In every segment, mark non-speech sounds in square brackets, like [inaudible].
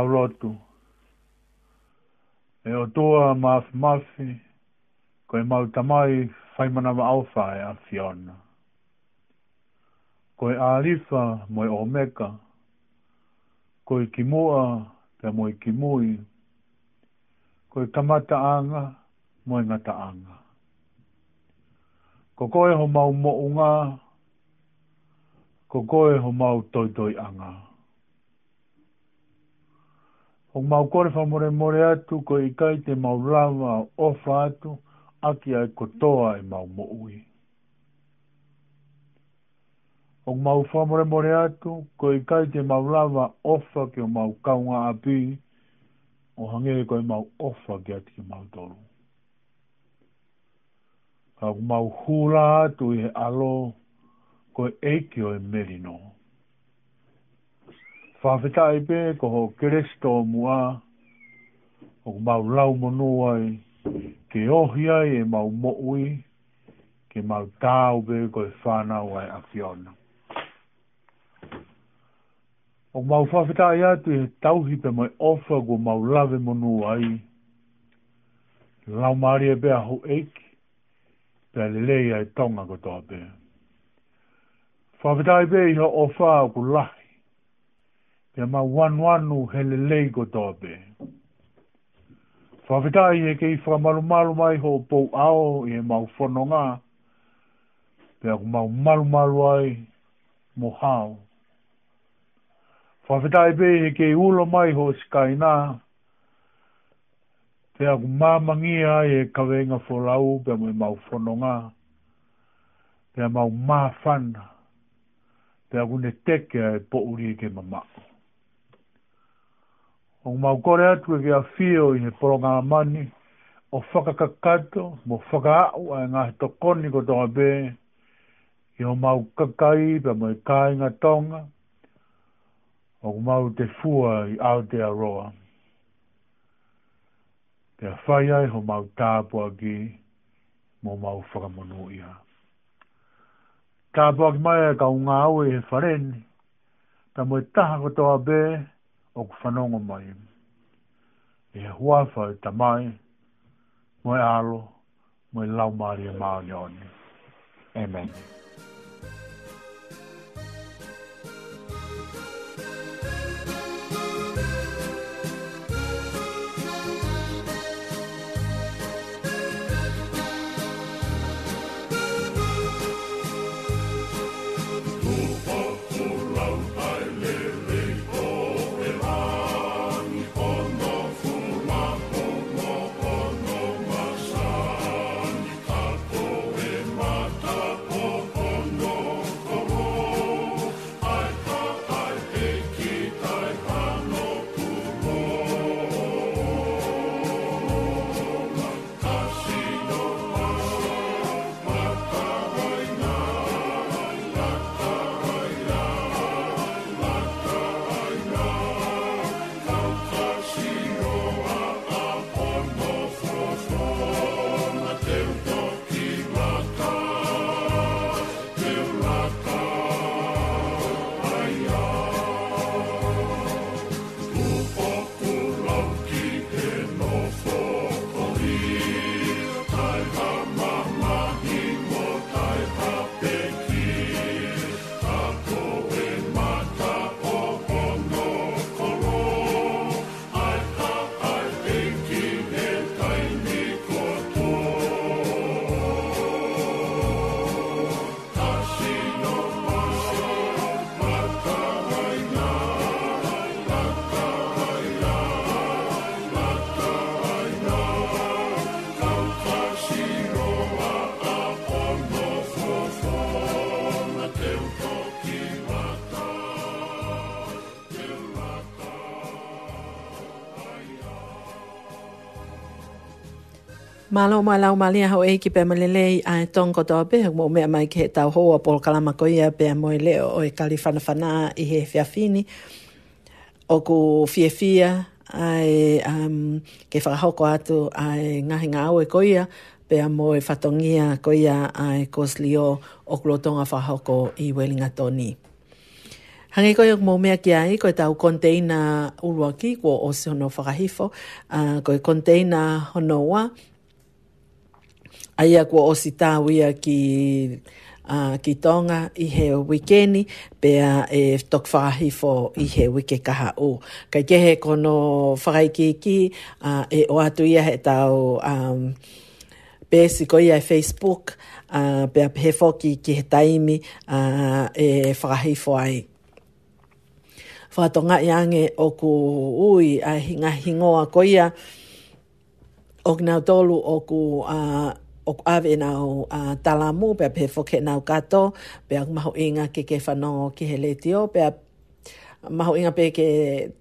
tau rotu. E o toa maaf mafi, koe mau tamai whaimana wa auwhae a Fiona. Ko e alifa moe o meka, ko e kimoa te moi kimui, ko e kamata anga moe ngata anga. Ko koe ho mau mo unga, ko koe ho mau toitoi anga. anga. O maukore whamoremore atu ko i kai te maulawa o whātu aki ai kotoa e maumoui. O mau whamoremore atu ko i kai te maulawa ofa ki o mau kaunga api o hangere koe mau ofa ki ati ki mau toru. Ka mau hula atu i he alo koe eiki o e merino. whawhetai pē ko ho keresto mua, o mau lau monoai, ke ohi ai e mau mo'ui, ke mau tāu pē ko e whānau ai afiona. O mau whawhetai atu e tauhi pē mai ofa ko mau lave monuai, lau maari e bea ho eiki, pē lelei ai tonga ko tō pē. Whawhetai pē iho ofa ko lahi, ya ma wanu wanu hele lego tobe. Whawhetai e kei whamaru maru mai ho pou ao e mau whono ngā, pia ku mau maru maru ai mo hao. Whawhetai pe e kei ulo mai ho skai nā, pia ku mamangi ai e kawenga wholau pia mui e mau whono ngā, pia mau mawhana, pia ku ne teke ai pouri e ke mamak o mau kore atu e kia whio i he poro ngā mani, o whakakakato, mo whakaau ai ngā he tokoni ko tonga bē, i o mau kakai pa mo i kāinga tonga, o mau te fua i Aotearoa. Te a whai ai ho mau tāpua ki, mo mau whakamonu ia. Tāpua ki mai e ka unga au e he wharen, ta mo i taha ko tonga bē, o ku whanonga mai. E hua whau tamai, moe alo, moe lau maari e Amen. Malo mai lau malia hau eiki pe malelei a e tonko toa pe hau mai ke tau hoa pol kalama koia pe mo moe o e kali whanawhana i he fiafini o ko fiafia a e um, ke whakahoko atu a e ngahi ngā au e koia pe a moe whatongia ko a e kosli o o klotonga whahoko i welinga toni Hangi koe mō mea ki ai, koe tau konteina uruaki, kua o se hono whakahifo, koe konteina honoa, aia kua osi tāwia ki uh, kitonga i he wikeni pea e tok whahi fo i he wike kaha o. Kai kehe kono whakai ki ki uh, e o atu ia he tau um, pēsi ko ia e Facebook uh, pe pehe fo ki, ki he taimi uh, e whakai fo ai. Whatonga i ange o ku ui a hinga hingoa ko ia o ngā tolu o ku uh, o ku awe na o uh, talamu, pia pe foke na o kato, pia maho inga ke ke whanongo ki he le tio, pia maho inga pe ke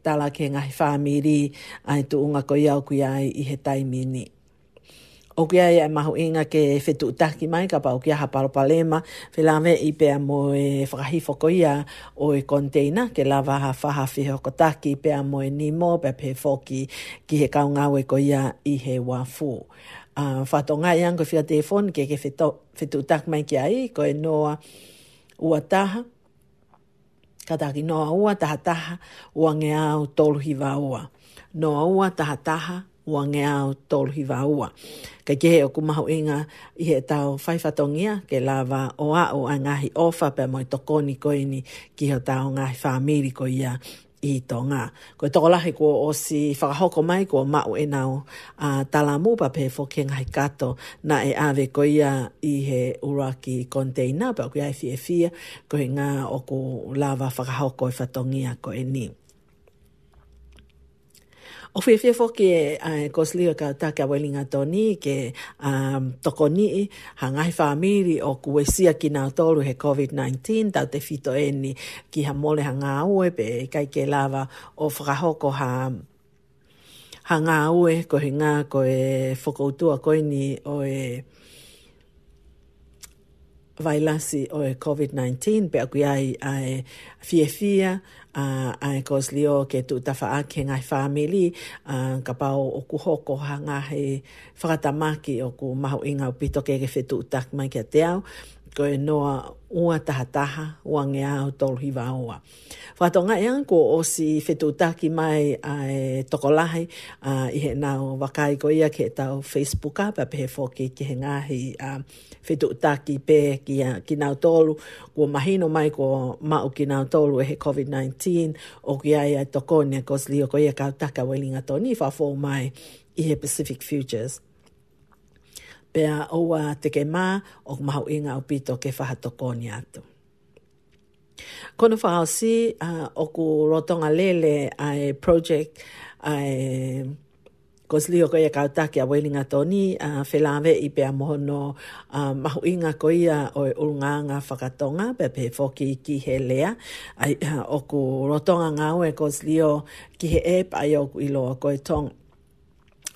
tala ke ngahi whamiri, ai tu unga ko iau kui ai i he taimini. O kia ia maho inga ke whetu utaki mai, ka pa o kia haparo palema, whelame i pea mo e frahi ko ia o e konteina, ke lava ha whaha whiho ko taki, pea mo e nimo, pea pe foki ki he kaungawe ko ia i he wafu a uh, fato nga yang ko fia telefon ke ke fito fito tak mai ki ai ko no noa kada taha kata ki noa ua taha taha ua nge au tolu hi taha taha ua nge au ke ke o ku mahu inga i he tau fai fatongia ke lava oa a o angahi ofa pe mo tokoni ko ini ki ho tau ngahi famili ko ia i tonga. ngā. Ko e tokolahi ko o si whakahoko mai ko mau e nao a tala mūpa pē fō ke kato na e awe ko ia i he uraki konteina pa ku ia e fia fia ko i ngā o ku lava whakahoko i e whatongia ko e niu. O fe fefo ke uh, eh, kosli o ka take awelinga toni ke um, toko ni ha ngai whamiri o kuesia ki nā tolu he COVID-19 tau te fito eni ki ha mole ha ngā ue pe kai ke lava o whakahoko ha ha ngā ue ko he ngā ko e whakoutua koe ni o e vailasi o e COVID-19 pe aku ai ai fiefia fia uh, ai kos lio ke tu ta fa ngai family uh, ka pa o, ku hoko hanga he fa ta o ku ma inga o pito ke ke fetu tak mai ke te au ko e noa ua taha taha ua nge au tolu hiwa oa. Whatonga ea ko o si whetutaki mai a e tokolahi a uh, ihe nao wakai ko ia ke tau Facebooka pa pehe fōke ki he ngahi a uh, whetutaki pē ki, uh, ki nao tolu ko mahino mai ko mau ki nau tolu e he COVID-19 o ki ai a tokonia ko ko ia kautaka welinga toni fo mai i he Pacific Futures pea oua te ke mā o mahu inga o pito ke whahatokoni atu. Kono whao si uh, o ku rotonga lele ai project ai Koslio ko ia kautaki a Wellinga Tony, a uh, Felave i pea mohono uh, mahu inga ko ia o e ulunganga whakatonga, pe pe foki ki he lea, ai, uh, o ku rotonga ngau e Koslio ki he ep, ai o ku ilo o koe tonga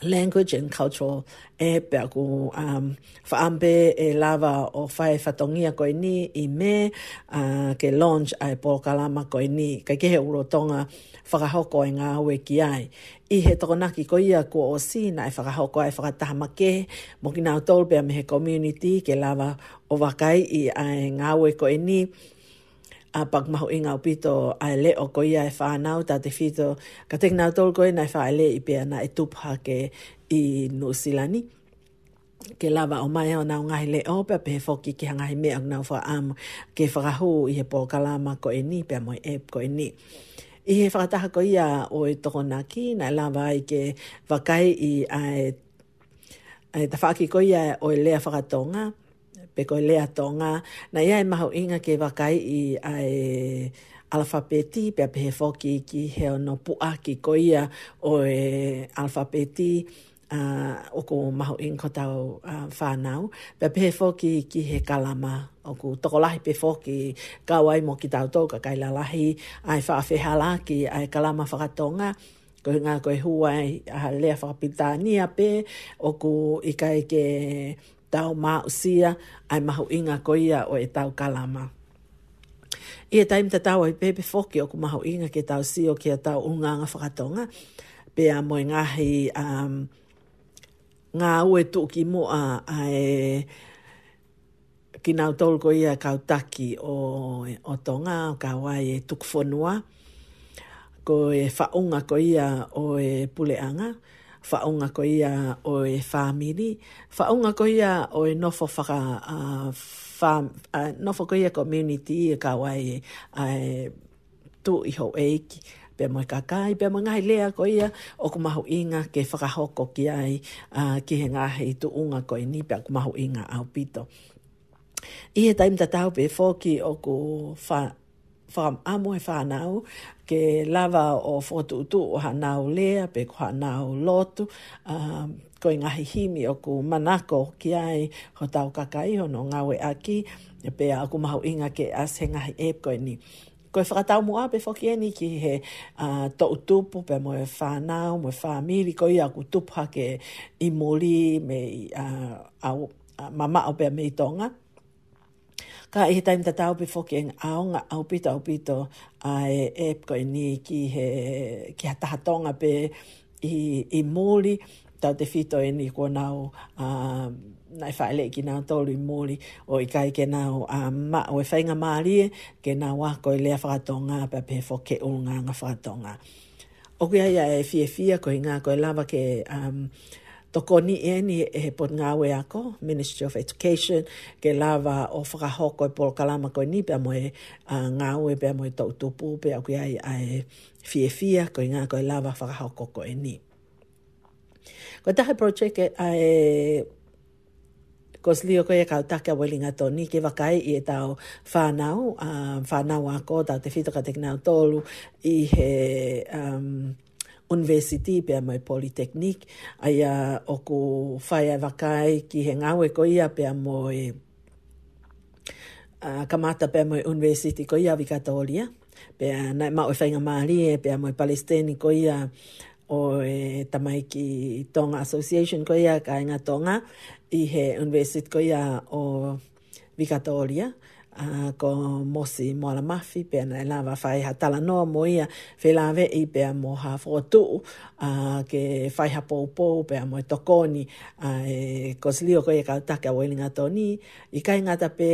language and cultural e pe aku um fa ambe e lava o fai fatongia ko ni i me uh, ke launch ai po kalama ko ni ka ke uro tonga fa ga hoko e nga we ki ai i he tokona ko ia ko o si na e fa ga hoko ma ke mo ki na pe me he community ke lava o vakai i ai nga we ko ni a pak mahu inga upito a ele o ko ia e whanau ta te whito ka tek nau e na nai wha ele i pia na e tupha ke i Nusilani. Ke lava o mai o nau ngahi le o pia pe foki ki ha ngahi mea nau wha am ke whakahu i he pōkalama ko e ni pia moi e ko e ni. I he whakataha ko ia o e toko na ki nai lava i ke wakai i a e ta ko ia o e lea whakatonga. Ia peko e lea tonga. Na ia e maho inga ke wakai i ai alfabeti pe pe foki ki he no pua ki koia o e alfabeti a uh, o ko maho in ko tau uh, fa nau pe pe foki ki he kalama o ko tokolahi pe foki ka wai mo ki tau toka kai la lahi ai fa fe hala ki ai kalama fa tonga ko nga ko hua ai a le fa pitania pe o ko ikai ke tau mā usia ai mahu inga ko ia o e tau kalama. I e taim ta tau ai pepe foki o ku mahu inga ke tau si o ke a tau unganga whakatonga. Pea mo i ngahi um, ngā ue tuki mua ai e ki nau tolu ko ia kautaki o, o tonga o kawai e tukufonua ko e whaunga ko ia o e puleanga whaunga ko ia o e whamiri, whaunga ko ia o e nofo whaka uh, uh, nofo ko ia community i ka wai uh, tu iho eiki. Pea mai kakai, pea mai ngai lea ko ia, o kumahu inga ke whakahoko ki ai, uh, ki he ngahe i tu unga ko i ni, pea kumahu inga au pito. I he taimta tau pe fōki o ku whaunga, from amo e whanau, ke lava o whotu utu o hanau lea, pe ko hanau lotu, um, ko i ngahi o ku manako ki ai ho tau kakai hono ngawe aki, pe a ku mahu inga ke as he ngahi e koe ni. Ko e whakatau mua pe whoki eni ki he uh, to utupu pe mo e whanau, mo e whamiri, ko i a ku pa ke i moli me a uh, au, uh, mama o pe me tonga ka e he ta tau pe whoke ang aonga au pito au pito a e e koe ni ki he ki ha taha pe i, i mōri tau te whito e ni kua nau a nai whaile ki nau tolu i mōri o i kai ke nau a ma o e whainga mārie ke nau a koe lea whakatonga pe pe whoke o ngā ngā whakatonga. Oku ia e fie fie koe ngā koe lava ke um, toko ni e ni e he pot ngā we ako, Ministry of Education, ke lava o whakahoko e Paul Kalama koi ni, pia moe uh, ngā we, pia moe tau tupu, pia kui ai ai fie fia, koi ngā koi lava whakahoko koi ni. Ko tahe project e ai Kos lio koe e kau take a welinga tō ni ke wakai i e tau whānau, uh, whānau a kō tau te whitaka te kinau tōlu i he um, university pe mai polytechnic ai a o ko fai a vakai ki he ngawe ko ia pe moi a kamata pe mai university ko ia vika tolia pe na ma o fai nga mari e pe mai palestini ko ia o e tamai ki tonga association ko ia ka inga tonga i he university ko ia o vika tolia uh, ko mosi mo la mafi pe na la va fai ha tala no mo ia fe la ve i pe mo ha fotu a uh, ke fai ha po po pe mo e tokoni a uh, e koslio ko e ka ta ka weli nga toni i ka nga ta pe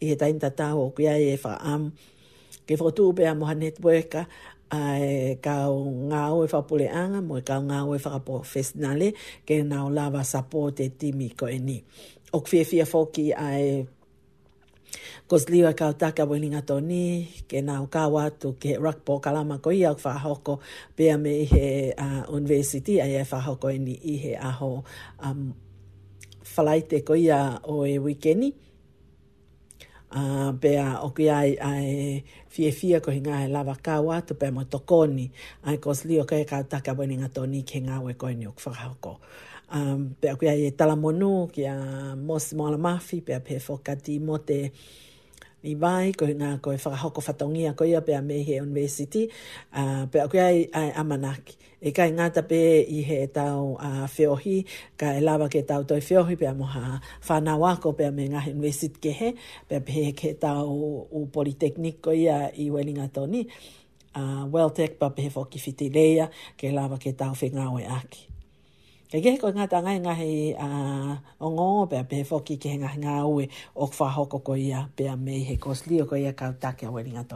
i ta inta ta o ku ia e fa am ke fotu pe mo ha network a uh, ka o nga o e fa e pole anga mo ka nga o e fa po festinale ke na o la va sapote timi ko e ni ok fie fie foki ai kosliwa e ka taka wini ngato ni ke na ka watu ke rakpo kalama ko ia fa hoko pe me he a uh, university ai fa hoko e ni i he aho um falaite ko ia o e wikeni. a uh, pe o ke ai ai fie fie ko hinga e lava ka watu pe mo tokoni ai kosliwa e ka taka wini ngato ni ke nga we ko ni ok fa hoko um, pea kia e talamonu ki a mos moala mafi pea pe whokati mo te ni vai ko ngā ko e whakahoko whatongia ko ia pea me he university uh, pea kia e, amanaki e kai ngāta pe i he e tau a uh, feohi ka e lava ke tau toi feohi pea moha whanau ako pea me ngā university ke he pea pe he ke tau u politeknik ko ia i welinga toni uh, Welltech pa pe he whokifiti leia ke lava ke tau whingau aki Ka kehe koe ngā tangai ngā he o ngō pēa pēhe whoki ke he ngā ngā ue o kwha hoko ko ia pēa mei he kōs lio ko ia kau take o weringa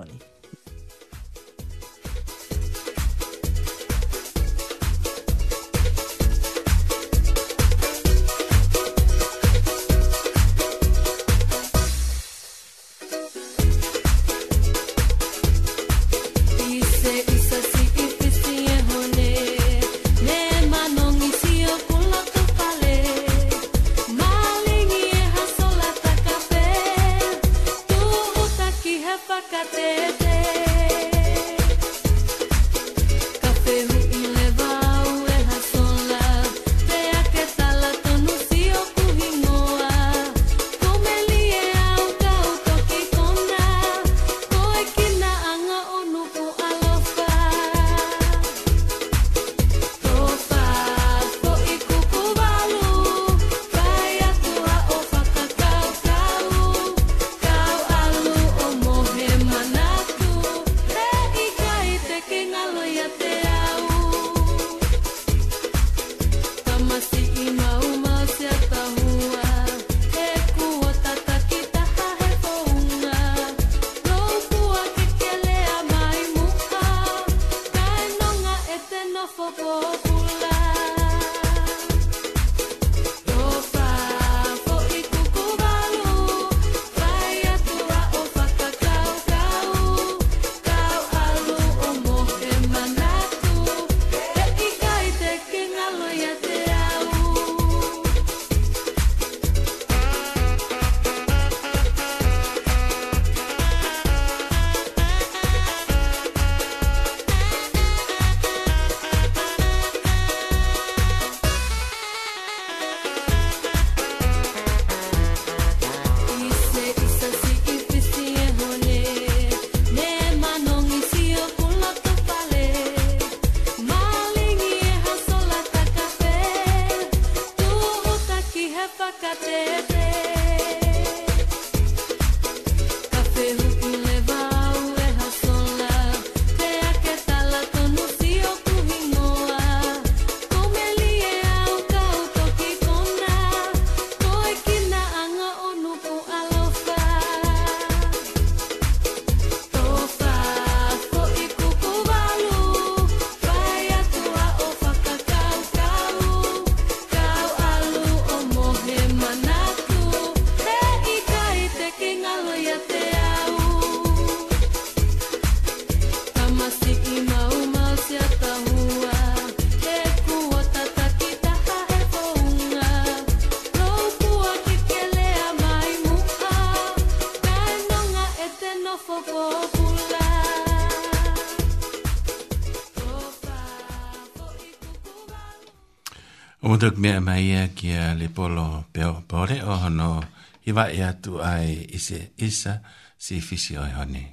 tuk mea mai ea ki a le polo peo pore o hono e i wa ea tu ai ise isa si fisi oi honi.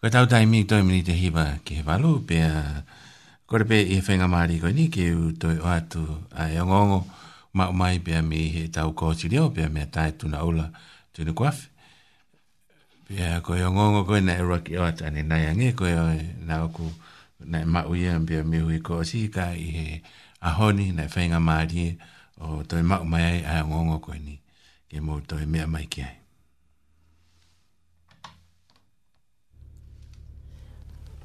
Koe tau tai mi toi mini te hiwa ki he walu pea kore pe i whenga maari koe ni ke u toi o atu ai ongongo ma umai pea mi he tau kōti leo pea mea tai tuna ula tuna kuafi. Pea koe ongongo koe na e roki o atu ane nai ange koe o e na oku na e mau ia pea mi hui kōsi ka i he kōsi a honi na whainga maari o toi mau mai ai a ngongo koe ni ke mō toi mea mai ki ai.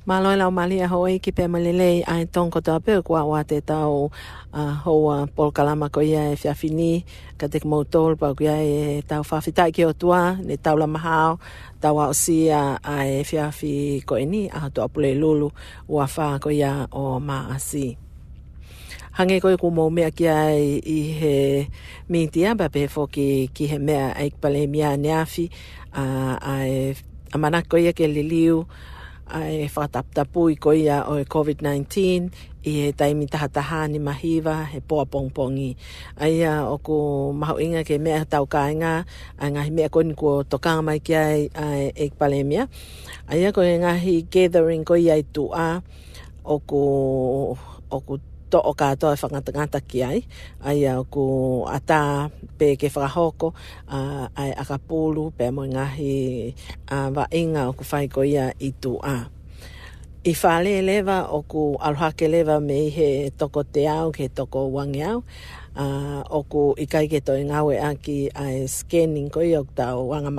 Māloi lau mali a hoi ki pē malelei ai tonko tō apeu kua wā te tau uh, hoa polkalama ko ia e whiawhini ka te mautor pau kia e tau whawhitai ki o tua ne tau la mahao tau au si a, a e whiawhi ko e ni a tō apule lulu ua whā ko ia o maa asi. hange koe ko mō mea ki i he mintia, ba pe fō ki, ki he mea eik pale mea neafi, a, a, e a mana koe ke li liu, a e whātaptapu i koe ia o COVID-19, i he taimi taha taha ni mahiwa, he poa pongpongi. A o ko mahu inga ke me tau kāinga, a ngahi mea koe ni ko tokanga mai ki ai a e eik pale mea. A ia koe gathering koe ia i tu a, o ko o ko to o katoa e whangatangata ki ai, ai au ku ata pe ke whakahoko, uh, ai akapulu, pe amoi ngahi uh, wa inga o ku whaiko ia i tu a. I whale lewa o ku aluhake lewa me i he toko te au, he toko wange au, o ku i kaike to i ngawe aki ai scanning ko i o tau wanga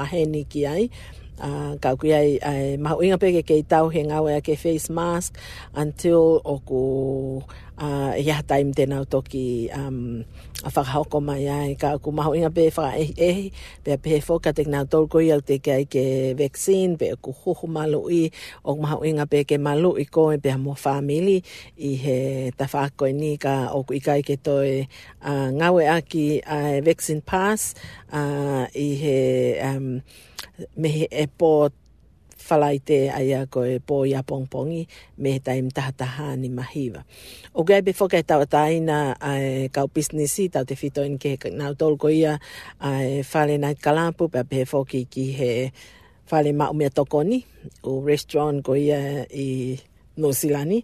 ki ai, Ah, ka kui ai, ai mahu inga peke kei tau he ngau ke face mask until o ku uh, time taim tēnau toki um, a whakahoko mai ai ka ku mahu inga pe whaka ehi ehi pe a pehe whoka te ngau tolko i al te ke ai ke vaccine pe a ku huhu malu i o ku mahu inga pe ke malu i koe pe a mo family i he ta whako i ni ka o ku ikai ke toi uh, ah, ngau ea ki uh, vaccine pass uh, i he um, me e pō whalai te aia ko e pō i apongpongi me he taim tahataha ni mahiwa. O gai pe whakai tau taina ai, kau businessi tau te whito in ke nau tolu ko ia ai, whale nai kalampu pe pe whoki ki he whale mau mea tokoni o restaurant ko ia i Nosilani.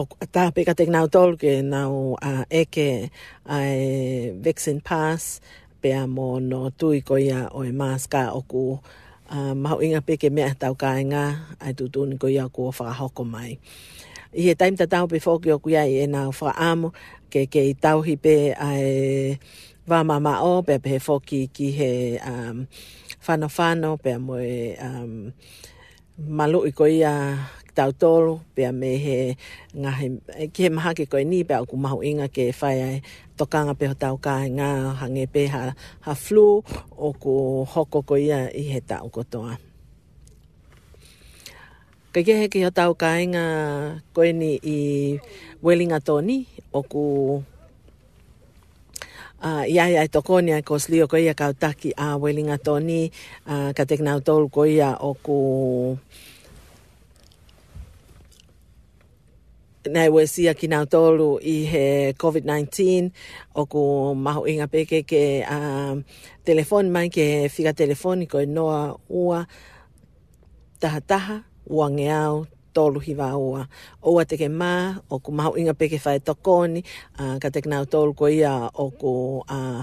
O ta pe kate nau tolu ke nau uh, eke ai vaccine Pass, pea mō no tui ko ia o e maska o ku uh, mahu inga peke mea tau kāinga ai tutu ni ko ia ko o whakahoko mai. I he taim tau pe fōki o kuia i e nā whakaamu ke ke i tauhi pe ai wā mama o pe pe he fōki ki he um, whanofano pe mo e um, malu i ko ia tau tolo, pia me he ngahe, ki he maha ke koe ni, pia oku mahu inga ke whai ai, tokanga peho tau ka ngā hange pe ha, ha flu, oku hoko ko ia i he tau kotoa. Ka he ki ho tau ka inga koe ni i Wellinga o oku Uh, ia ia toko ni a koslio ko ia kautaki a Wellinga Tony, uh, ka teknau tolu ko ia o Ku... nei we sia ki nga i he COVID-19 o ku maho inga peke ke um, telefon mai ke figa telefoniko e noa ua taha taha uange au tolu hi wā ua. Ua te ke o ku maho inga peke whae tokoni, ka teke kina tolu ko ia o ku uh,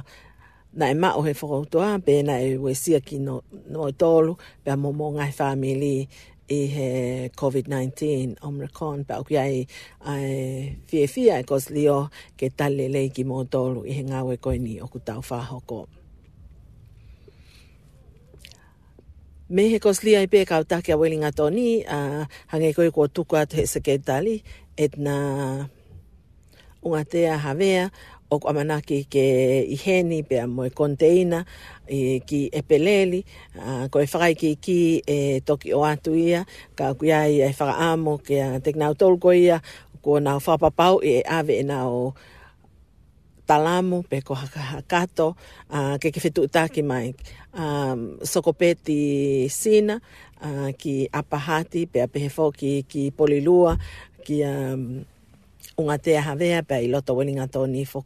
na e mao he whakautoa, pēna e we sia ki no, no tolu, pēna mō mō ngai whāmili, e he COVID-19 omrakon pa o ai ai fie fie ko slio ke tale lei ki mo tolu i he ngawe koe ni o kutau whahoko. Me he ko slio i pe kau take a welinga toni a hange koe kua tuku atu he seke tali et na unga tea havea o kwa manaki ke i pia moe konteina i ki epeleli peleli ko e whakai ki ki e toki o atu ia ka kuia i e whaka amo ke a teknau tolko ia ko nao whapapau e ave e o talamu pe ko hakato a, ke ke whetu utaki mai um, sokopeti sina uh, ki apahati pe a pehe ki, ki polilua ki um, unga te hawea pe i loto welinga tōni fok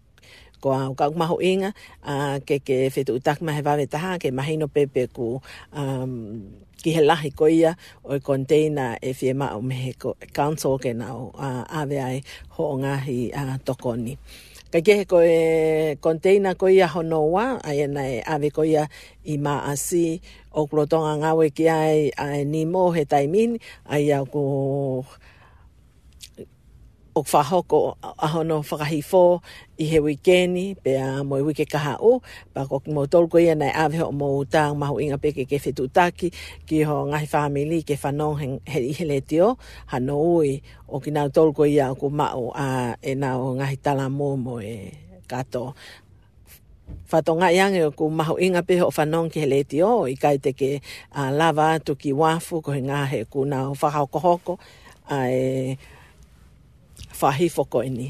ko a ka maho inga a ke ke fetu tak ma hava veta ha ke mahino pepe ku um ki he lahi ko ia o i e fie o mexico ko council ke na o a uh, ai ho o ngahi a tokoni Ka ke ko e konteina ko ia honoa, ai na e ave ko ia i ma asi, o klotonga ngawe ki ai, ai ni mo he taimin, ai au ko o whahoko aho no whakahi fō i he wikeni, pe a i wike kaha o, pa ko mo tolko ia nei aweho e o mo utang mahu inga peke ke whetu taki, ki ho ngahi whamili ke whanon he, he i hele tio, hano ui o ki nau tolko ia o ku mao a e nau ngahi tala mō mo e kato. Whatonga iange o ku mahu inga peho o whanon ki hele tio, i kai te ke lava atu ki wafu, ko he ngahe ku nau whahaoko hoko, a e... whahifoko ini.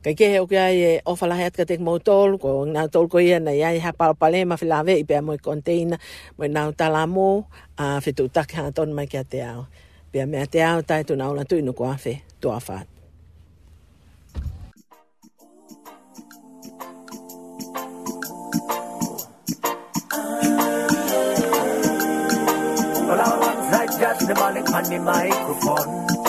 Kai ke o kia e ofala atka ka mou motol ko ngā tol ko ia na iai ha pal pale ma fila ve ipe konteina, container mo na tala mo a fitu tak ha ton mai kia te ao. Pia mea te ao tai tu na ola tu inu kua afe tu afat. Well, I want to just the money on the microphone.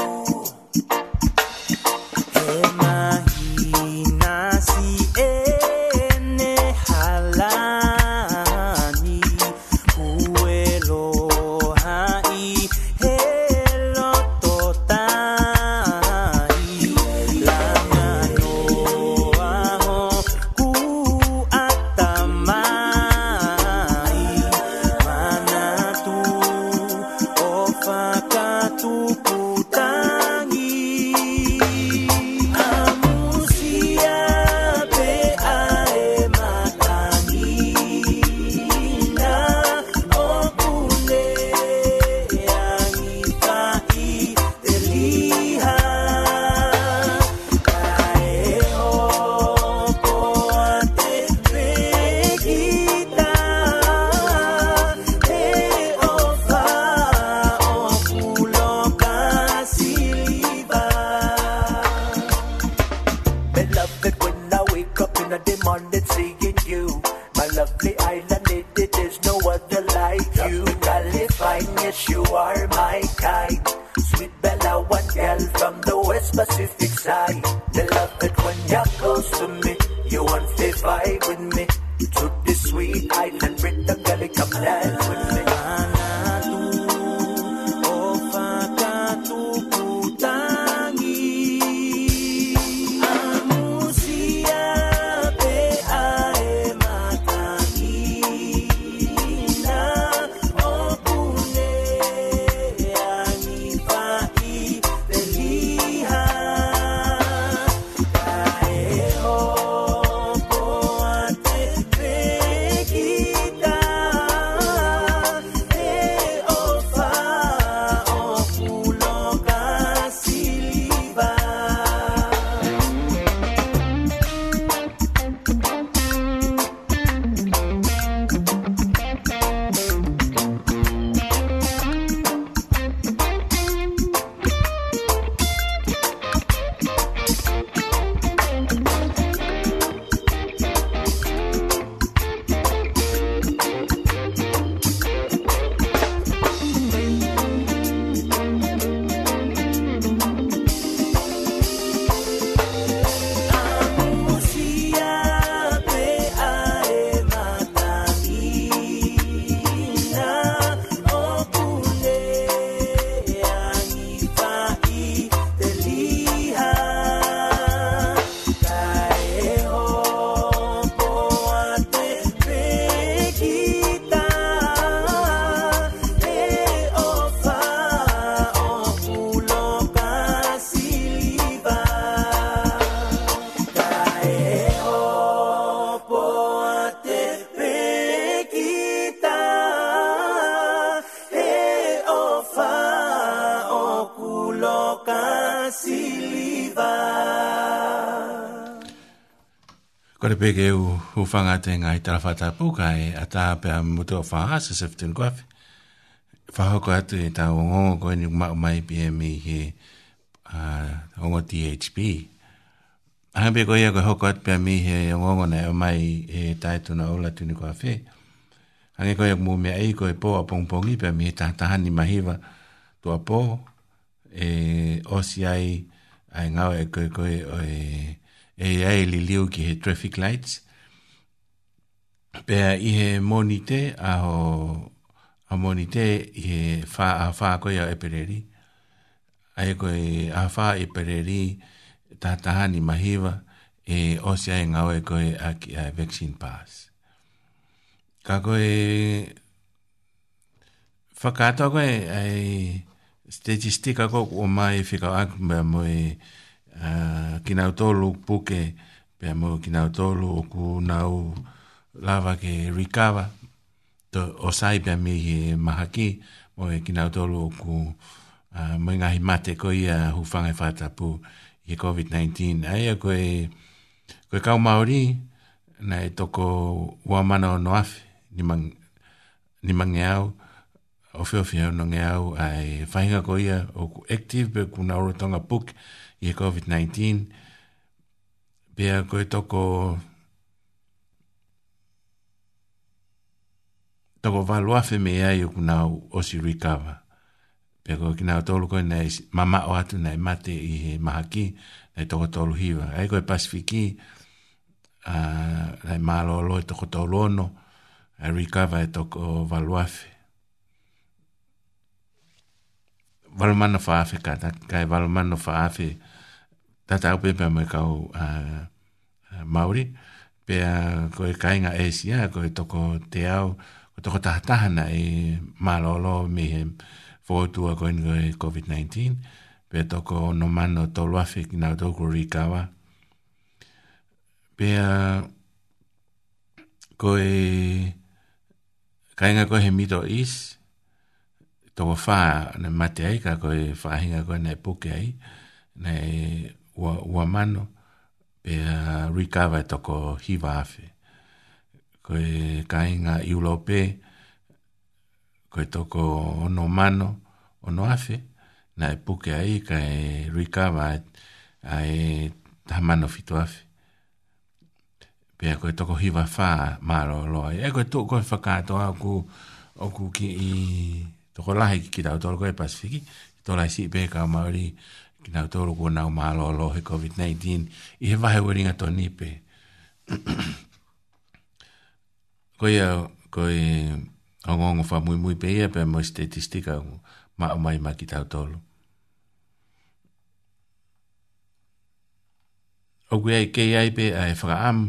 peke u ufanga te ngai tarawhata puka e a tāpea mutu o whaha sa sifteni kwawhi. Whahoko atu e tā o ngongo koe ni mao mai pia mi e he ongo THP. Hanga pia koe ia koe hoko atu pia mi e he ngongo nei o mai e taitu na ola tuni kwawhi. Hanga koe ia mea ei koe po a pongpongi pia mi he tahani mahiwa tua po e osi ai ai ngawe koe koe o e e ae li liu ki he traffic lights. Pea i he monite a ho a monite i he fa a fa e koe a epereri. A e koe a fa epereri ta tahani mahiwa e osia e ngau e koe a ki a vaccine pass. Ka koe whakata koe ai statistika koe o mai whikau ak mea moe e Ah, ki nau tolu puke pe mo ki nau tolu o ku nau lava ke rikava to o sai mi he mahaki mo e ki nau tolu o ku uh, ah, mo ngahi mate ko ia hufanga e fatapu i COVID-19 ai ko koe ko kau maori na e toko ua mana o noafi ni mang ni mang e au ofi ofi au no nge au ai whainga ko ia o ku active pe ku nau rotonga puke i he COVID-19, pia koe toko, toko valuafe me ai o kunau osi rikawa. Pia koe kina o tolu koe nei mama o atu nei mate i he mahaki, nei toko tolu hiwa. Ai koe pasifiki, uh, nei malo alo e toko tolu ono, a rikawa e toko valuafe. Valumano faafe kata, kai valumano faafe kata, tata au pepe me kau uh, Māori, pea ko e kainga Asia, ko e toko te au, ko toko tahatahana e malolo me he fōtua ko ingo e COVID-19, pea toko no mano toluafi ki nga toko rikawa. Pea ko e kainga ko he mito is, toko whā na mate aika ko e whāhinga ko e nei puke ai, nei wa ua mano pe uh, e toko hiva afe. Koe kainga iulo pe, koe toko ono mano, ono afe, na e puke ai ka e rikawa a e tamano fitu afe. Pea koe toko hiva faa maro loa. E koe tuk koe whakato au ku ki i toko lahi ki ki tau toko e pasifiki, tola si pe ka maori, ki nau tōru kua nau mahalo alo he COVID-19, i he wahe weringa tō nipe. [clears throat] koi au, koi hongongo wha mui mui pe ia pe mo statistika ngu, ma o mai ma ki tau tōru. O kui ai kei ai pe ai whaka am,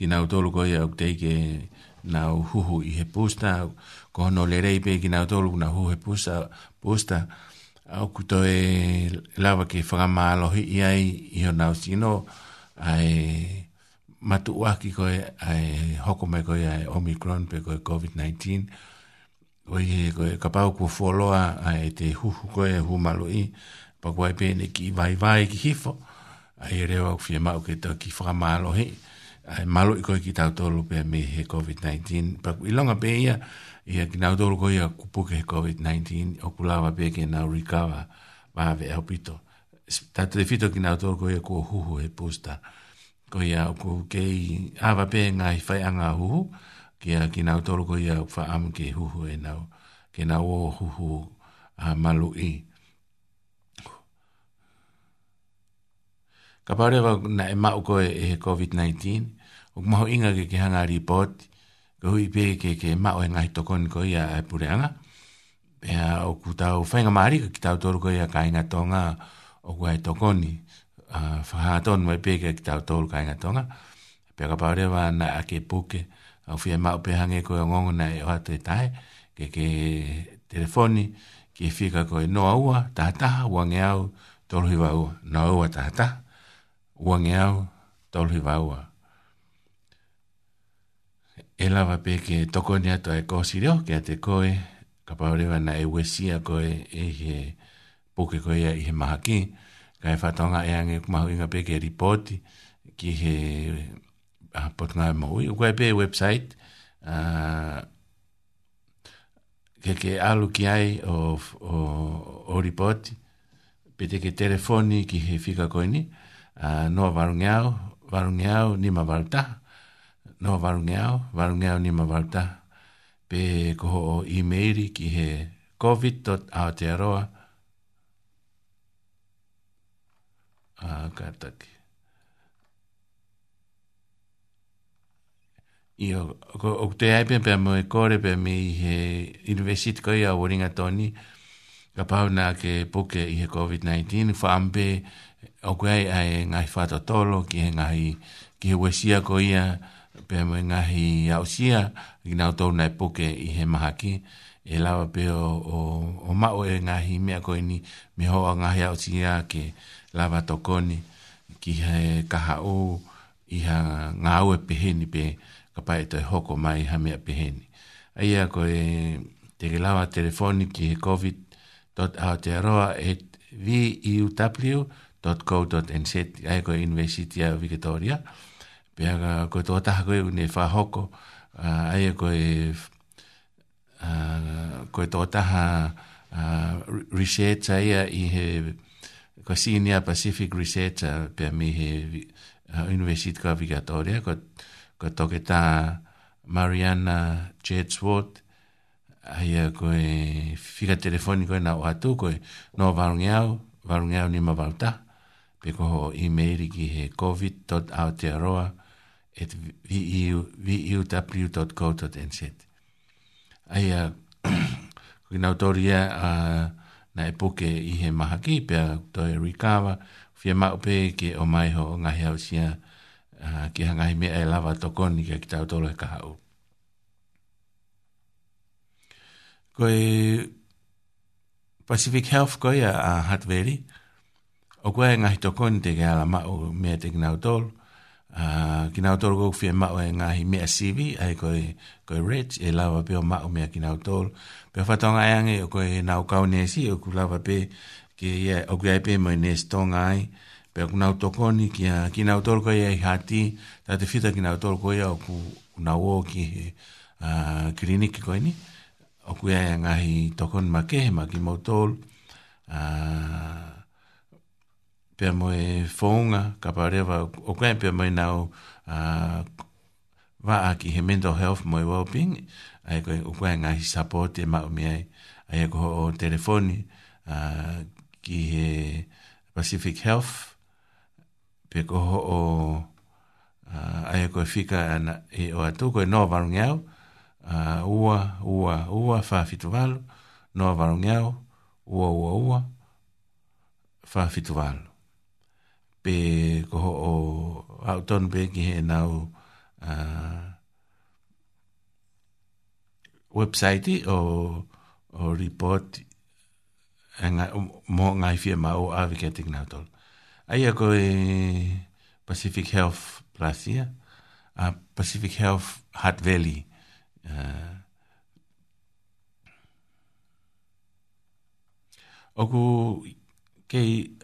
ki nau tōru koi au teike nau huhu i he pūsta, kohono le rei pe ki nau tōru kuna huhu he pūsta, pūsta, pūsta, au kuto e lava ke whakamālohi i ai i o nau sino ai matu uaki koe ai hoko mai koe ai Omicron pe koe COVID-19 oi e koe kapau kua wholoa ai te huhu koe e humalo i pa koe pene ki vai vai ki hifo ai rewa u fia mau ke tau ki whakamālohi ai malo i koe ki tau tolu pe me he COVID-19 pa koe ilonga pe ia ia ki nau tōru koi a kupuke COVID-19 o kulawa pia ki nau rikawa mawe au pito. Tato te fito ki nau tōru koi a kua huhu he pūsta. Koi a uku kei awa pia ngā i whaianga huhu ki a ki nau tōru koi a ufa amu ke huhu e nau ke nau o huhu a malu i. Ka paurewa na e mau koe e COVID-19 Ok maho inga ke ke hanga report hui pe ke ke mao e ngai toko ni koi a e pureanga. Pe a o ku whainga maari ka ki tau toru koi ia kainga tonga o ku hai toko ni. Whahaton mai pe ke ki tau toru kainga tonga. Pe a ka paure wa na a ke puke a whia mao pe hange koi o e ngongo na e o hatu e tae. Ke ke telefoni ki e whika koi noa ua tahataha wange au toru hiwa ua. Noa ua tahataha wange au toru hiwa ua. Noa ua tahataha wange au toru hiwa ua e lava pe ke toko ni ato e kosi reo ke te koe ka paurewa na e wesia koe e he puke koe ia i e he maha ki ka e whatonga e ange kumahu inga pe ke ripoti ki he uh, potonga e mohui ukoe pe website uh, ke ke alu ki ai o, o, o ripoti pe te ke telefoni ki he fika koe ni uh, noa varungiau varungiau ni ma varutaha no varungeao, varungeao ni mawalta, pe koho o e-maili ki he covid.aotearoa, a uh, kātaki. I o, o, o te aipen pia mo e kore pia mi i he university koi a Waringa Tony, ka pau nā ke puke i he COVID-19, whaampe o kwe ai ngai whātotolo ki he ngai ki he wesia koi a, pe mo ngahi ausia ginau tau nai poke i he maha ki e lawa pe o, o, o mao e ngahi mea koe ni me hoa ngahi ausia ke lawa tokoni ki he kaha o i ha ngā ue peheni pe ka pai e toi hoko mai ha mea peheni a ia koe te ke lawa telefoni ki he covid dot aotearoa et viuw dot co dot nz ai koe investitia o Victoria. Victoria pe ara ko to ta ko un fa hoko ai ko e ko to ta ha research ai i he ko senior pacific researcher pe mi he universite ka vigatoria ko ko to ke ta mariana jetswood ai ko e figa telefonico na atu ko no varungiao varungiao ni ma valta pe ko email ki he covid.aotearoa.com at veuw.co.nz. Ai, uh, kui nau tori e, uh, na e puke i he maha ki, pia toi e rikawa, fia maupe ke o mai ho o ngahi au sia, uh, ki ha ngahi mea e lava tokoni ka ki tau tolo e kaha u. Koe, Pacific Health koe a uh, Hatveri, o koe e ngahi tokoni te ke ala mao mea te ki nau tolo, Ah, ki nga utoro kou fie mao e ngahi mea sivi, ai koe, koe rich, e lawa pe o mao mea ki nga utoro. Pe o fatonga e ange, o koe nga ukau ne si, o ku lawa pe, ki ia, o kui aipe mo i ne stonga ai, pe o kuna utokoni, ki, ki nga utoro koe e hati, ta te fita ki nga utoro koe e o ku kuna uo ki he, uh, ah, kliniki koe ni, o kui aia e ngahi tokoni ma kehe ma ki mo utoro, uh, ah, pe mo e fonga ka pare va o ka pe mo na o va aki he mental health mo e well being ai ko o ka nga hi support e ma o mia ai e ko o telefoni a ki he Pacific Health pe ko o ai e ko fika ana e o atu ko no va ngia o ua ua ua fa fitu no va ngia o ua ua ua fa fitu pe ko ho o au ton pe ki he nau uh, website o o report nga mo nga fie ma o ave ke ting na tol ai ko e Pacific Health Plasia a uh, Pacific Health Hat Valley uh, oku kei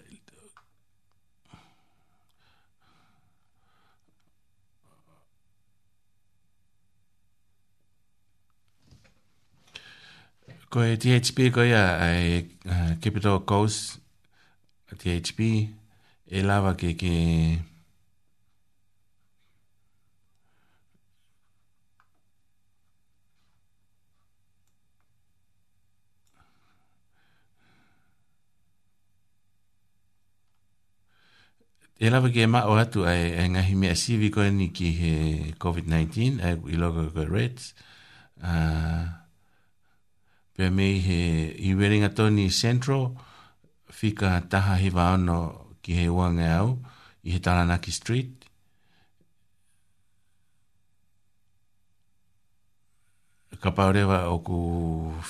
Ko e THP ko ia a e uh, Capital Coast a THP e lava ke ke E lava ke e ma o atu ai e ngahi mea sivi koe ni ki he COVID-19 ai i logo ko Reds. Uh, pe me he i wenga toni central fica taha he vaono ki he wanga au i he Taranaki Street. Ka paurewa o ku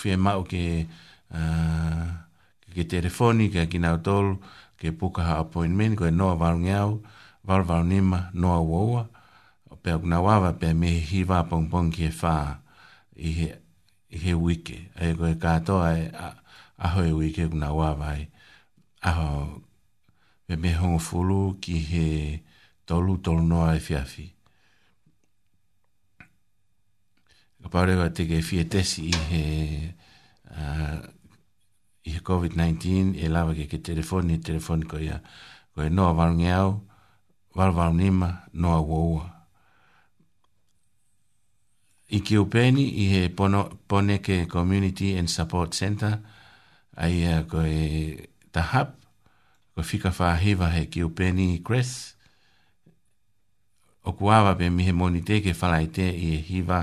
whie mau ke, uh, ke telefoni, ke kinau tolu, ke pukaha appointment, ko e noa varu ngau, varu varu nima, noa uaua, pe akuna wawa, pe me hiva pong ki e whaa, i he he wike. E koe katoa e aho e wike kuna wawai. Aho me me hongo fulu ki he tolu tolu noa e fiafi. Ka paure wa teke fie tesi i he, uh, i he COVID-19 e lawa ke ke telefoni, telefoni ko ia. Koe noa varungi au, varu varu nima, noa wawai i ki upeni i he pono, pone ke community and support center ai uh, ko e tahap ko fika wha hewa he ki upeni i Chris o kuawa pe mi he moni te ke whalai te i he hiva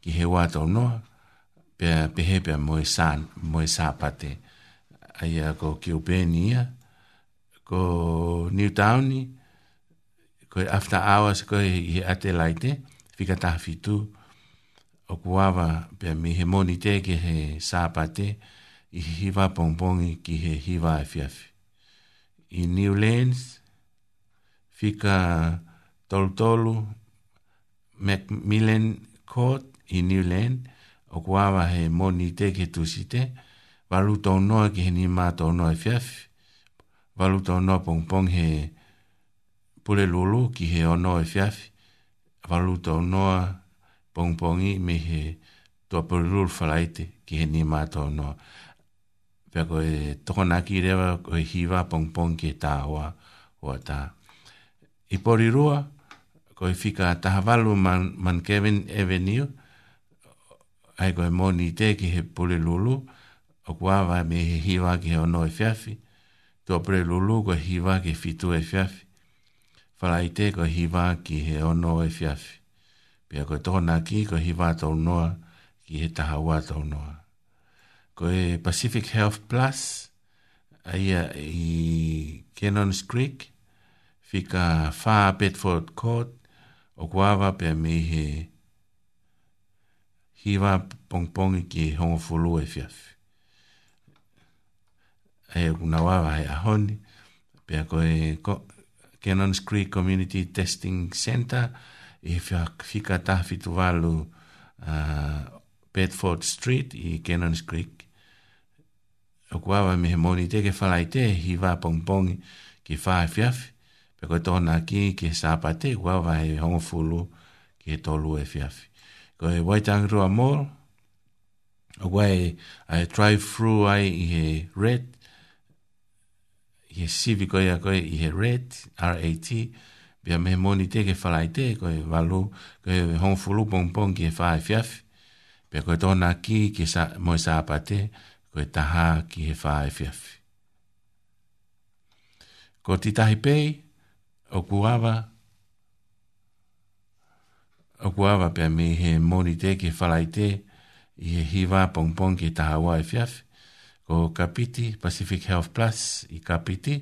ki he wata o noa pe, pe he pe moe sā, moe sā pate ai uh, ko ki upeni ia ko New Towni ko after hours ko i he ate laite fika tahafi tuu o kuawa pe mi he moni te ki he sāpa te i hiwa pongpongi ki he hiwa e fiafi. I New Lens, fika tolutolu Macmillan Court i New Lens, o kuawa he moni te ki tusi te, walu tau noa ki he ni mā tau noa e fiafi, walu tau noa pongpong he pule lulu ki he ono e fiafi, walu tau noa pongpong pongpongi me he tua porirul falaite ki he ni mātou noa. Pea koe toko naki rewa koe hiwa pongpong ki he tā hoa hoa tā. I porirua koe fika tahavalu man, man Kevin Avenue ai koe moni te ki he porirulu o kua wa me he hiwa ki he ono e fiafi. Tua porirulu koe hiwa ki fitu e fiafi. Falaite koe hiwa ki he ono e fiafi. Pia koe tōna ki, koe hi vātou noa, ki he taha vātou noa. Koe Pacific Health Plus, aia i Cannons Creek, fika whā Bedford Court, o kuawa pia me he hiwa pongpongi ki hongo fulu e fiafi. E kuna wawa he ahoni, pia koe ko, Cannons Creek Community Testing Center, pia i fika tafi tu valu uh, Bedford Street i Cannons Creek. O kuawa me he moni te ke falai te hi wā pongpongi ki whae fiafi. Pe koe tōna ki ki he sāpa te kuawa he hongo fulu ki he tolu e fiafi. Ko he waitang rua mōl, o kua he a he drive through ai i he red, i he sivi koe a koe i he red, R-A-T, R-A-T, pia me moni te ke whalai te, ko e walu, ko e hong fulu pong pong ki e whae fiaf, pia ko e tona ki ki sa, moi sa apa te, ko e taha ki e whae fiaf. Ko ti tahi pei, o kuawa, o kuawa pia me he moni te ke whalai te, i he hiwa pong pong ki e taha wae fiaf, ko kapiti, Pacific Health Plus, i kapiti,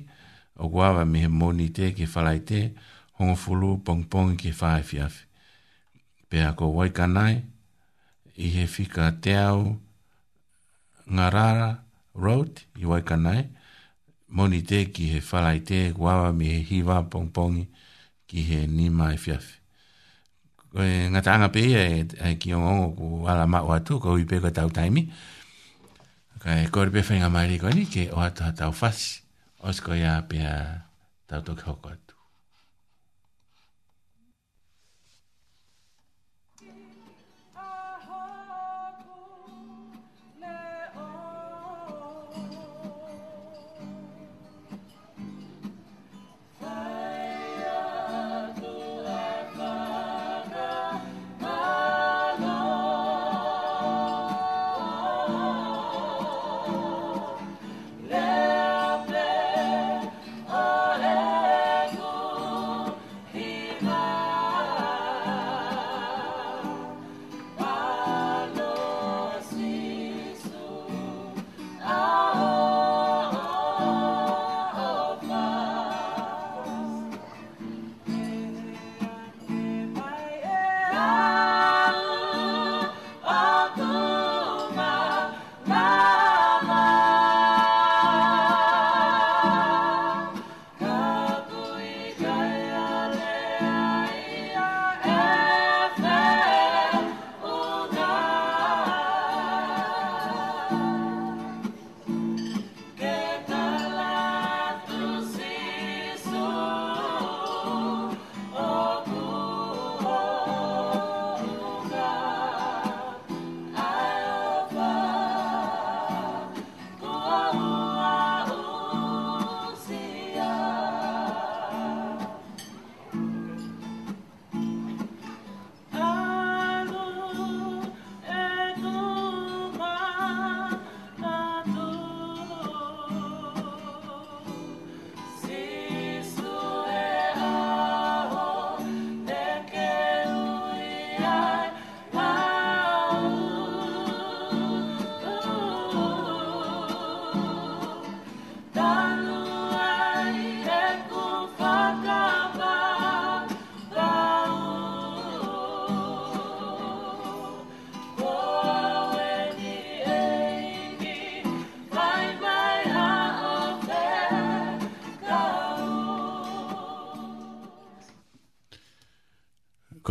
o kuawa me he moni te ke whalai te, ke whalai te, hongo fulu pong pong ki whae fiafi. Pea ko waikanae, i he whika te au ngarara road i waikanae, moni te ki he whalai te guawa mi he hiwa pong pongi ki he nima e fiafi. Koe ngā tāanga pē ia e, ki o ngongo ku ala mā oa tū, kou i pēko tau taimi. Koe kore pē whainga mai rikoni ke oa tō tau fas. Osko ia pē a tau tōki hokoat.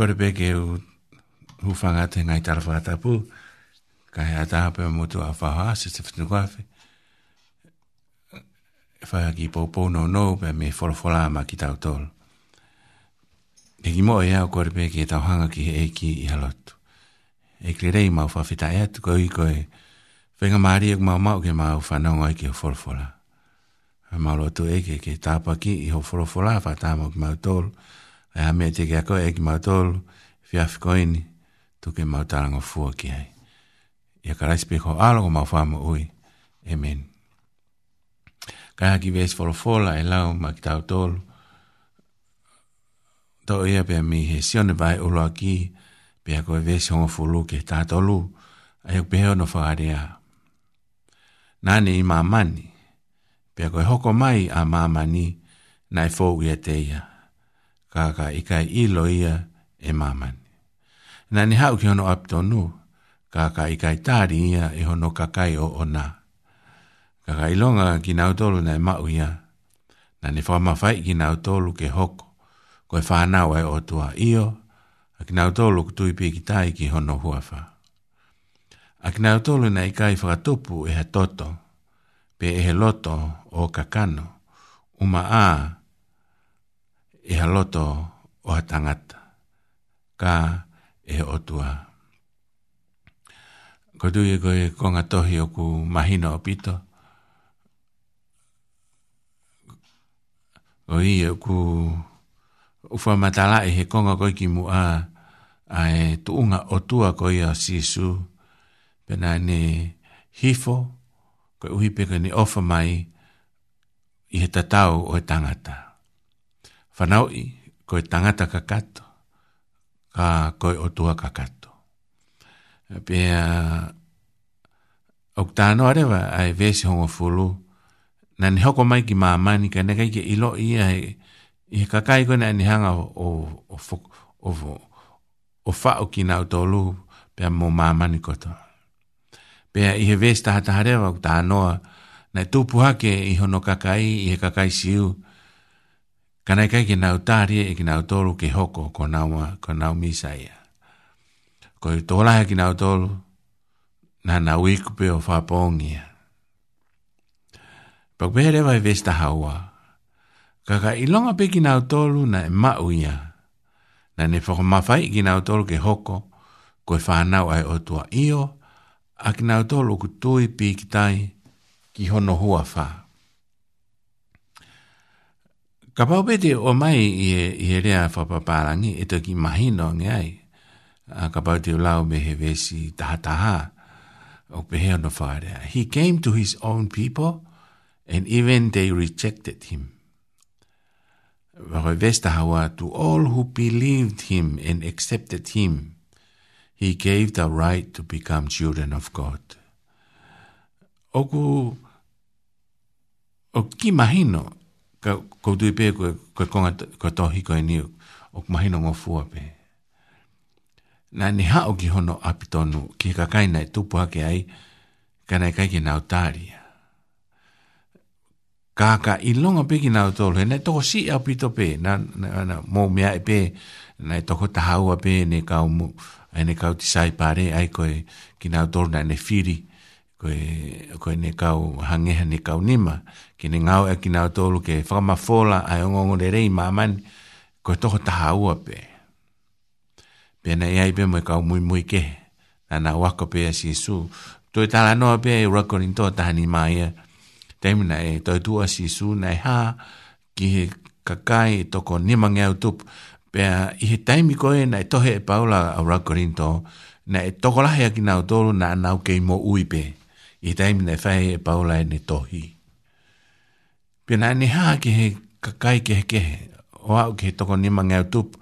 kore pe ke u hufanga te ngai tara whakatapu, ka hea taha pe mutu a whaha, se te whitu kwawhi. E whaha ki pōpō no no, pe me wholawhola ama ki tau tolu. E ki mo e kore pe ke tau hanga ki e ki i halotu. E kli rei mau whawhita e atu koe i koe, whenga maari e kumau mau ke mau whanonga i ke wholawhola. A mau lotu e ke tāpaki i ho wholawhola, whaha tāmo ki mau tolu e a mea te kia koe e ki mautolu, fiafi koini, tuke mautarango fua ki hei. Ia ka raisipi ko alo mau whamu ui. Amen. Kai haki vesi folo fola e lau ma ki tau tolu. Tau ia pia mi he sione vai ulo a ki, pia koe vesi hongo fulu ke tatolu, a hiu peheo no whakarea. Nani i mamani, pia koe hoko mai a mamani, nai fōu ia teia. ia kaka ika ilo ia e mamani. Nā ni hau ki hono aptonu, kaka ika i tāri ia e hono kakai o ona. Kaka ilonga ki nautolu nei mau ia, nā ni whama whai ki nautolu ke hoko, koe whanau e o tua io, a ki nautolu kutuipi ki tai ki hono huafa. A ki nautolu nei kai whakatupu e he toto, pe e he loto o kakano, uma a, e haloto o hatangata, ka e otua. Ko tu e koe konga tohi o ku mahino o pito, o i e ku ufa matala e he konga koe ki mua, a e tuunga otua koe a sisu, pena ne hifo, koe uhi peka ni ofa mai, i he tatau o he tangata whanau i koe tangata ka kato, ka koe otua ka kato. Pea, au tāno arewa ai vesi hongo fulu, na ni hoko mai ki māmani, ka nekai ke ilo i i he kakai koe na ni hanga o, o, o, o, o, whao ki nau tolu, pea mō māmani koto. Pea i he vesi tahatahare wa au tāno tūpuhake i hono kakai, i he kakai siu, kanai kai ki nau tāri e ki nau tōru ki hoko ko nau, ko nau misa ia. Ko i tōlaha ki nau tōru, nā nā wikupe o whāpōngia. Pakupehe rewa i e vesta haua, kaka i longa pe ki nau tōru na e mau ia, na ne whakamawhai ki nau tōru ki hoko, ko i whānau ai o tua io, a ki nau tōru ku tui pī ki tai ki hono hua whā. ka pau o mai i e rea whapaparangi e toki mahino nge ai. Ka pau o ulau me he vesi tahataha o peheo no whaarea. He came to his own people and even they rejected him. Wako vesta hawa to all who believed him and accepted him, he gave the right to become children of God. Oku o ki mahino ka ko tu pe ko ko konga ko to hi ko ni o ma hi no ngo fu ape na ni ha o ki hono apitonu ki ka kai nai e tu pa ke ai ka nai kai ki na utari ka ka i longa pe ki na utol he na to si apito pe na na, na mo me ai e pe na to ko ta ha u ape ne ka u mu ai ne ka u ti sai pare ai ko ki na utol na ne firi ko ko ne ka u hangeha ne ka u nima ki ni ngau e ki nga tōlu ke whakamafola ai o ngongo le rei mamani ko e toho taha ua pe. Pena e ai pe mui kau mui mui ke na na wako pe a si su. Tu e tala noa pe e recording tō taha ni mai e. Taimina e toi tua si su na e haa ki he kakai e toko ni mange au tup. Pea i he taimi koe na e tohe e paula a recording tō na e toko lahe a ki nga tōlu na nau kei mo ui pe. I he taimina e whae e paula e ne tohi. Pena ne ha ke he kakai ke he ke he. O au ke he toko ni mangi au tupu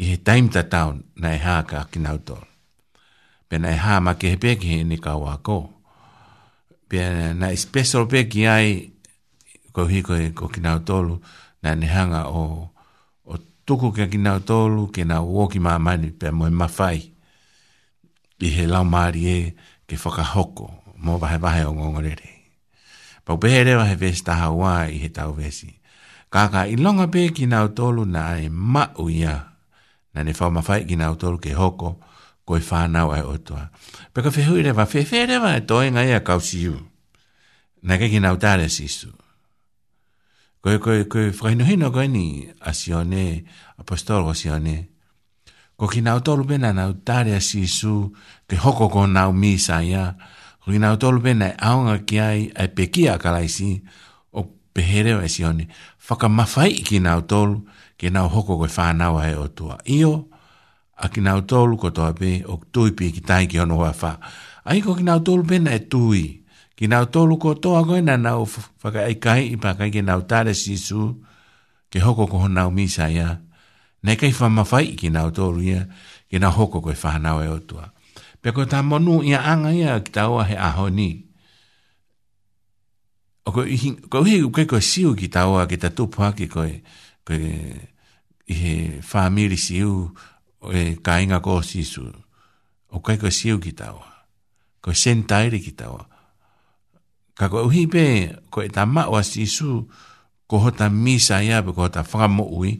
i he time ta tau na e ha ka ki nau tō. Pena e ha ma ke he pe he ni ka wā kō. Pena na i e special pe ki ai ko hi ko ko ki nau tōlu na ne hanga o o tuku ke ki nau tōlu ke na uo ki mā mani pe mo e mawhai i he lau maari e ke whakahoko mō vahe vahe o ngongorere. Pena Pau pehe rewa he vesi taha wā i he tau vesi. Kaka i longa pe ki nga utolu na e ma uia. Na ne whao mawhai ki nga utolu ke hoko ko i whanau ai otoa. Peka whehui rewa, whewhe rewa e toi ngai a kausiu. Na ke ki nga utare sisu. Koe koe koe whainuhino koe ni a sione, apostolo a sione. Ko ki nga utolu pena nga utare sisu ke hoko ko nga umisa ia. Yeah. Rina tolu pena aonga ki ai e pekia kalaisi o pehere o esione. Whaka mawhai ki nga tolu ke nga hoko koe whanawa he o tua. Io a ki nga tolu ko toa pe o tui pi ki tai ki ono hoa wha. Aiko ki nga tolu pena e tui. Ki nga tolu ko toa koe na nga whaka e kai i pakai ki nga tare sisu ke hoko ko hona o misa ia. Nei kai whamawhai ki nga tolu ia ki nga hoko koe whanawa he o tua. Pe ko ta monu ia anga ia ki ta oa he aho ni. O ko ihi, ko ihi ko ko siu ki ta oa ki ta tupu haki ko e, ko e, i he whamiri siu e ka inga ko sisu. O ko ko siu ki ta oa. Ko sentairi ki ta oa. Ka ko uhi pe, ko e ta maua sisu, ko hota misa ia, ko hota whakamo ui, ko hota whakamo ui,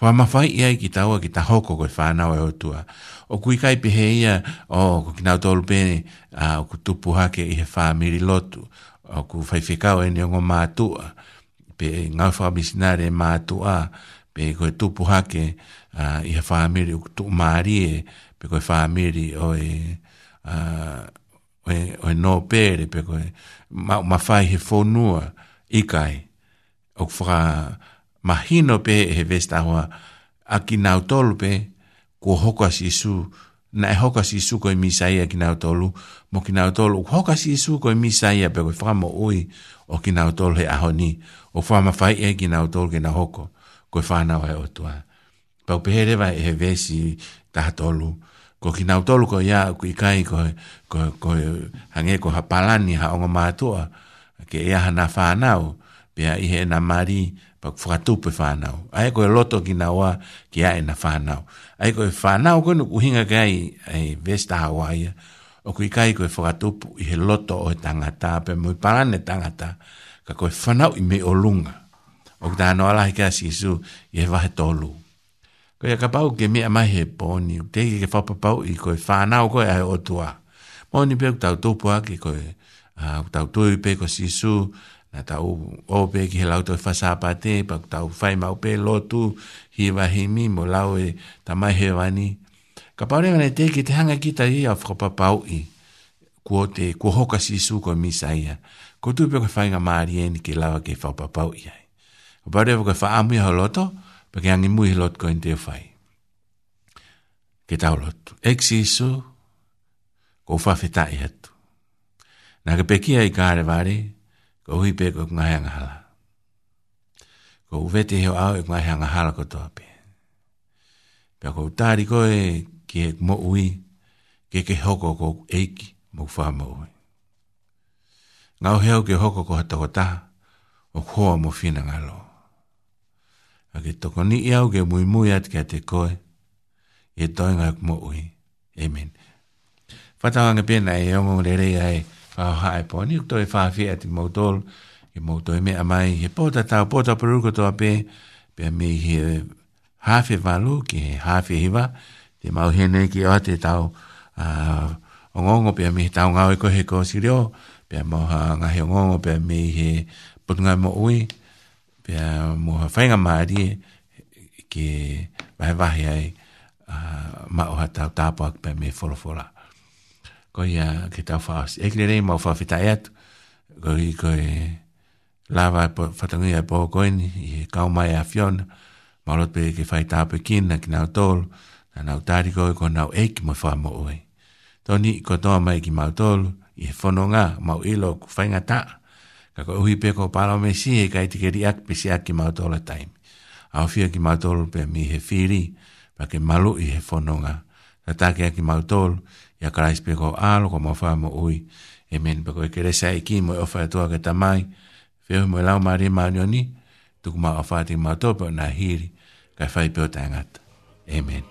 Wha mawhai ia i ki taua ki ta hoko koe whanau e hotua. O kui kai pehe ia, o ko ki nau tolu pene, o ku tupu hake i he whamiri lotu, o ku whaifekau e ni ongo mātua, pe ngau whamisinare mātua, pe koe tupu hake i he whamiri o kutu maari e, pe koe whamiri e, o e, o e nō pere, pe koe mawhai he whonua i kai, o kwha mahino pe he vesta hoa, a ki nau tolu pe, kua hoka si su, na e hoka si su koi misaia ki nau tolu, mo ki nau tolu, u hoka si su koi misai misaia pe koi whamo ui, o ki nau tolu he aho ni, o whama fai e ki nau tolu ke na hoko, koi whanau he otua. Pau pehe rewa e he vesi taha tolu, ko ki nau tolu ko ia ku i kai ko, ko, hange ko ha palani ha onga mātua, ke ia e hana whanau, pia i he na marii, pak fratu pe fanao ai ko loto ki na wa ki e ai na fanao ai ko fanao ko ku hinga kai ai vesta hawaia o ku kai ko fratu i he loto o tangata pe mo parane tangata ka ko fanao i me olunga o ta no ala ki asi su i va tolu ko ya kapau ke me ama he poni te ki fa papau i ko fanao ko ai o tua moni pe ta tupu a ki ko ta tupu i pe ko sisu su na tau o pe ki he lauta fa sa pa te pa tau fai mau pe lotu hi va hi mi mo lau e ta mai he vani ka pa rena te ki te hanga ki ta i a fro pa i ko te ko hoka si su ko mi sa ia ko tu pe fai nga ma ri en ki lau ke fa pa pa u i ai ko pa rena ko fa amu ha loto pe ki angi mu hi lot ko te fai ke tau lotu ek si su ko fa fe ta i hatu Nā ka pekia i kāre vāre, ko hui pe ko ngai anga hala. Ko uwe te heo au e ngai anga hala ko toa pe. Pe ko utari ko e ki e mo ui, ke ke hoko ko eiki mo kwa mo ui. Ngau heo ke hoko ko hata kota, o koa mo fina ngā lo. A ke toko ni iau ke mui mui at kia te koe, e toi ngai mo ui. Amen. Fatanga pena e ongong rerei ai, e a ha po ni to e fa fi at mo tol e mo mai he po ta po ta pro ko to ape pe me he ha fi ki ha fi hi te ma he ki o te tau a ongo ngo pe me tau nga ko he ko si pe mo ha nga he ngo ngo pe me he put nga mo ui pe mo ha fa nga ma ri ke va ai ma o ha tau ta pa pe me fo ko ia ke ta fa e kle re ma fa fita et ko i ko e la va po fa tanga ia po ko ni e ka ma ia fion ma lot pe ke fa ta pe kin na kina tol na na ta ri ko ko na e ki ma fa mo oi to ni ko to ma ki ma tol i fo no nga ma i lo ku fa nga ta ka ko hui pe ko pa lo me si e ka i ti ke ri ak pe si ak ki ma tol ta i Ao fia ki mātolo pe mi he whiri, pa ke malu i he whanonga. Ta take aki mātolo, ya Christ pe ko alo ko mo fa mo ui e men pe ko kere sa iki e mo e ofa e to ke tamai fe mo la o mari ma ni tu ma ofa ti ma to pe na hiri ka fa pe o tangat amen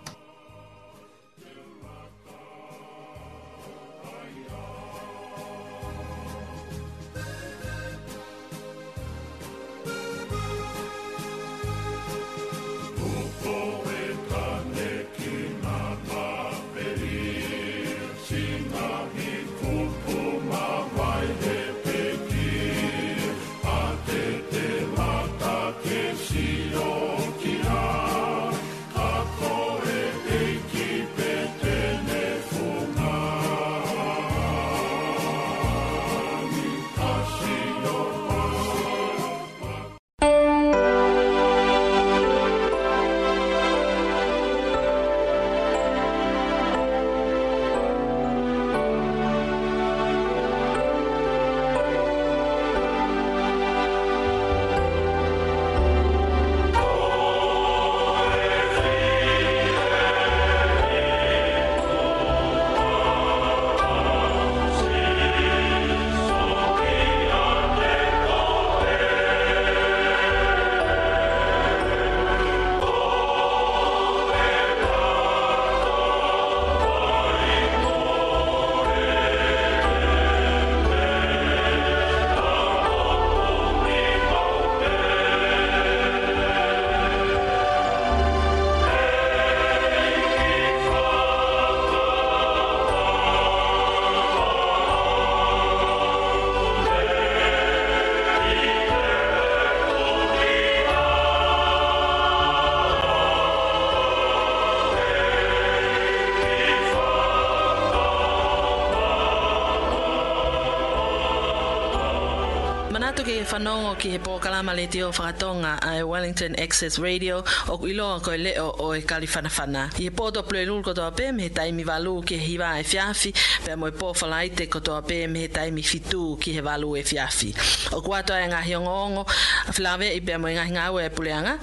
e whanongo ki he pōkalama le teo whakatonga a e Wellington Access Radio o iloa koe leo o e kaliwhanawhana. I he pōto plue lulu kotoa pē me he taimi walu ki he hiwa e fiafi pe mo e pōwhalaite kotoa pē me he taimi fitu ki he walu e fiafi. O kuatoa e ngahi ongo a whilawe i pe mo e ngahi ngāwe e puleanga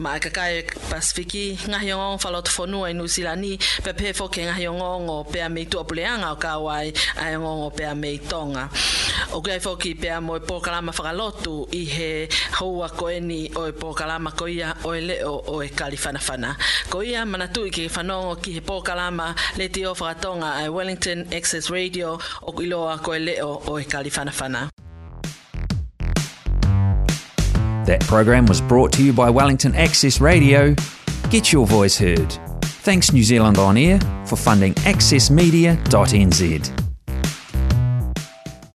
ma e kakai e Pasifiki ngahi ongo whalotu whonua i Nusilani pe pē foke ke ngahi ongo pe a meitua puleanga o kāwai a e ongo pe a meitonga. O kia pōkalama whakalotu i he haua o e pōkalama ko ia o e leo o e Ko ia manatu i whanongo ki he pōkalama le te o whakatonga Wellington Access Radio o iloa ko e leo o e That program was brought to you by Wellington Access Radio. Get your voice heard. Thanks New Zealand On Air for funding accessmedia.nz.